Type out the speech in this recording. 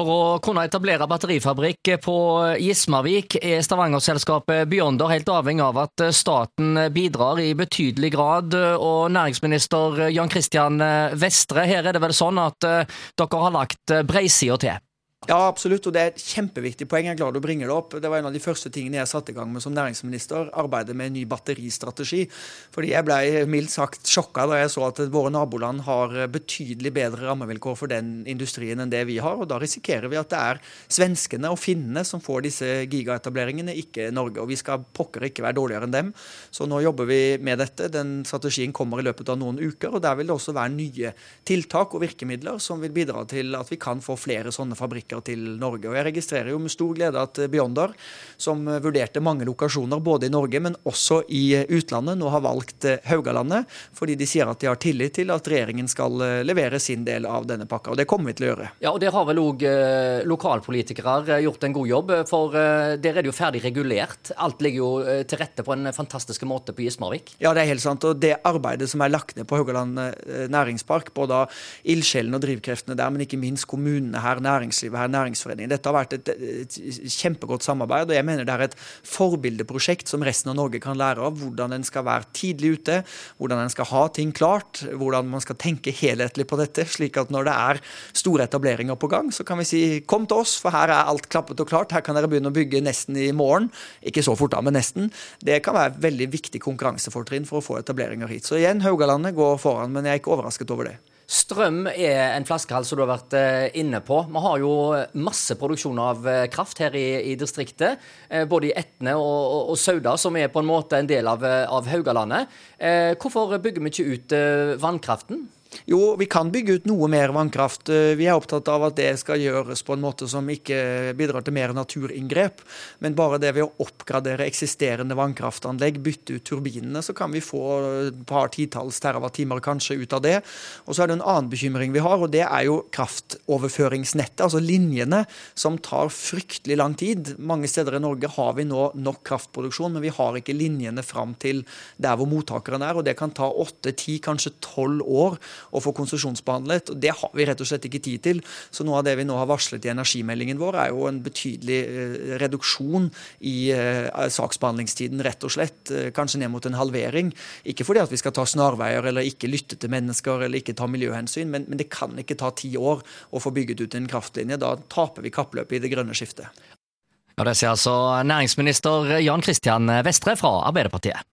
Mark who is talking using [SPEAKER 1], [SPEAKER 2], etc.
[SPEAKER 1] For å kunne etablere batterifabrikk på Gismarvik er Stavanger-selskapet Beyonder helt avhengig av at staten bidrar i betydelig grad. Og næringsminister Jan Christian Vestre, her er det vel sånn at dere har lagt breisida til?
[SPEAKER 2] Ja, absolutt, og det er et kjempeviktig poeng. Jeg er glad du bringer det opp. Det var en av de første tingene jeg satte i gang med som næringsminister, arbeidet med en ny batteristrategi. Fordi jeg ble mildt sagt sjokka da jeg så at våre naboland har betydelig bedre rammevilkår for den industrien enn det vi har. Og da risikerer vi at det er svenskene og finnene som får disse gigaetableringene, ikke Norge. Og vi skal pokker ikke være dårligere enn dem. Så nå jobber vi med dette. Den strategien kommer i løpet av noen uker, og der vil det også være nye tiltak og virkemidler som vil bidra til at vi kan få flere sånne fabrikker fabrikker til Norge. Og Jeg registrerer jo med stor glede at Beyonder, som vurderte mange lokasjoner både i Norge, men også i utlandet, nå har valgt Haugalandet, fordi de sier at de har tillit til at regjeringen skal levere sin del av denne pakka. Og det kommer vi til å gjøre.
[SPEAKER 1] Ja, og Der har vel òg eh, lokalpolitikere gjort en god jobb, for eh, der er det jo ferdig regulert. Alt ligger jo eh, til rette på en fantastisk måte på Gismarvik.
[SPEAKER 2] Ja, det er helt sant. Og det arbeidet som er lagt ned på Haugaland næringspark, både av ildsjelene og drivkreftene der, men ikke minst kommunene her, næringslivet her, næringsforeningen. Dette har vært et, et, kjempegodt samarbeid, og jeg mener det er et forbildeprosjekt som resten av Norge kan lære av. Hvordan en skal være tidlig ute, hvordan en skal ha ting klart, hvordan man skal tenke helhetlig på dette. Slik at når det er store etableringer på gang, så kan vi si kom til oss, for her er alt klappet og klart. Her kan dere begynne å bygge nesten i morgen. Ikke så fort da, men nesten. Det kan være veldig viktig konkurransefortrinn for å få etableringer hit. Så igjen, Haugalandet går foran, men jeg er ikke overrasket over det.
[SPEAKER 1] Strøm er en flaskehals som du har vært eh, inne på. Vi har jo masse produksjon av eh, kraft her i, i distriktet. Eh, både i Etne og, og, og, Sauda, som er på en måte en del av, av Haugalandet. Hvorfor bygger vi ikke ut vannkraften?
[SPEAKER 2] Jo, vi kan bygge ut noe mer vannkraft. Eh, vi er opptatt av at det skal gjøres på en måte som ikke bidrar til mer naturinngrep. Men bare det ved å oppgradere eksisterende vannkraftanlegg, bytte ut turbinene, så kan vi få et par titalls terawattimer kanskje ut av det. Og så er det en annen bekymring vi har, og det er jo kraftoverføringsnettet, altså linjene, som tar fryktelig lang tid. Mange steder i Norge har vi nå nok kraftproduksjon, men vi har ikke linjene fram til der hvor mottakeren er, og det kan ta åtte, ti, kanskje tolv år å få konsesjonsbehandlet. og Det har vi rett og slett ikke tid til. Så noe av det vi nå har varslet i energimeldingen vår, er jo en betydelig eh, reduksjon i eh, saksbehandlingstiden, rett og slett. Eh, kanskje ned mot en halvering. Ikke fordi at vi skal ta snarveier eller ikke lytte til mennesker eller ikke ta miljøhensyn, men, men det kan ikke ta ti år å få bygget ut en kraftlinje. Da taper vi kappløpet i det grønne skiftet.
[SPEAKER 1] Ja, Det sier altså næringsminister Jan Christian Vestre fra Arbeiderpartiet.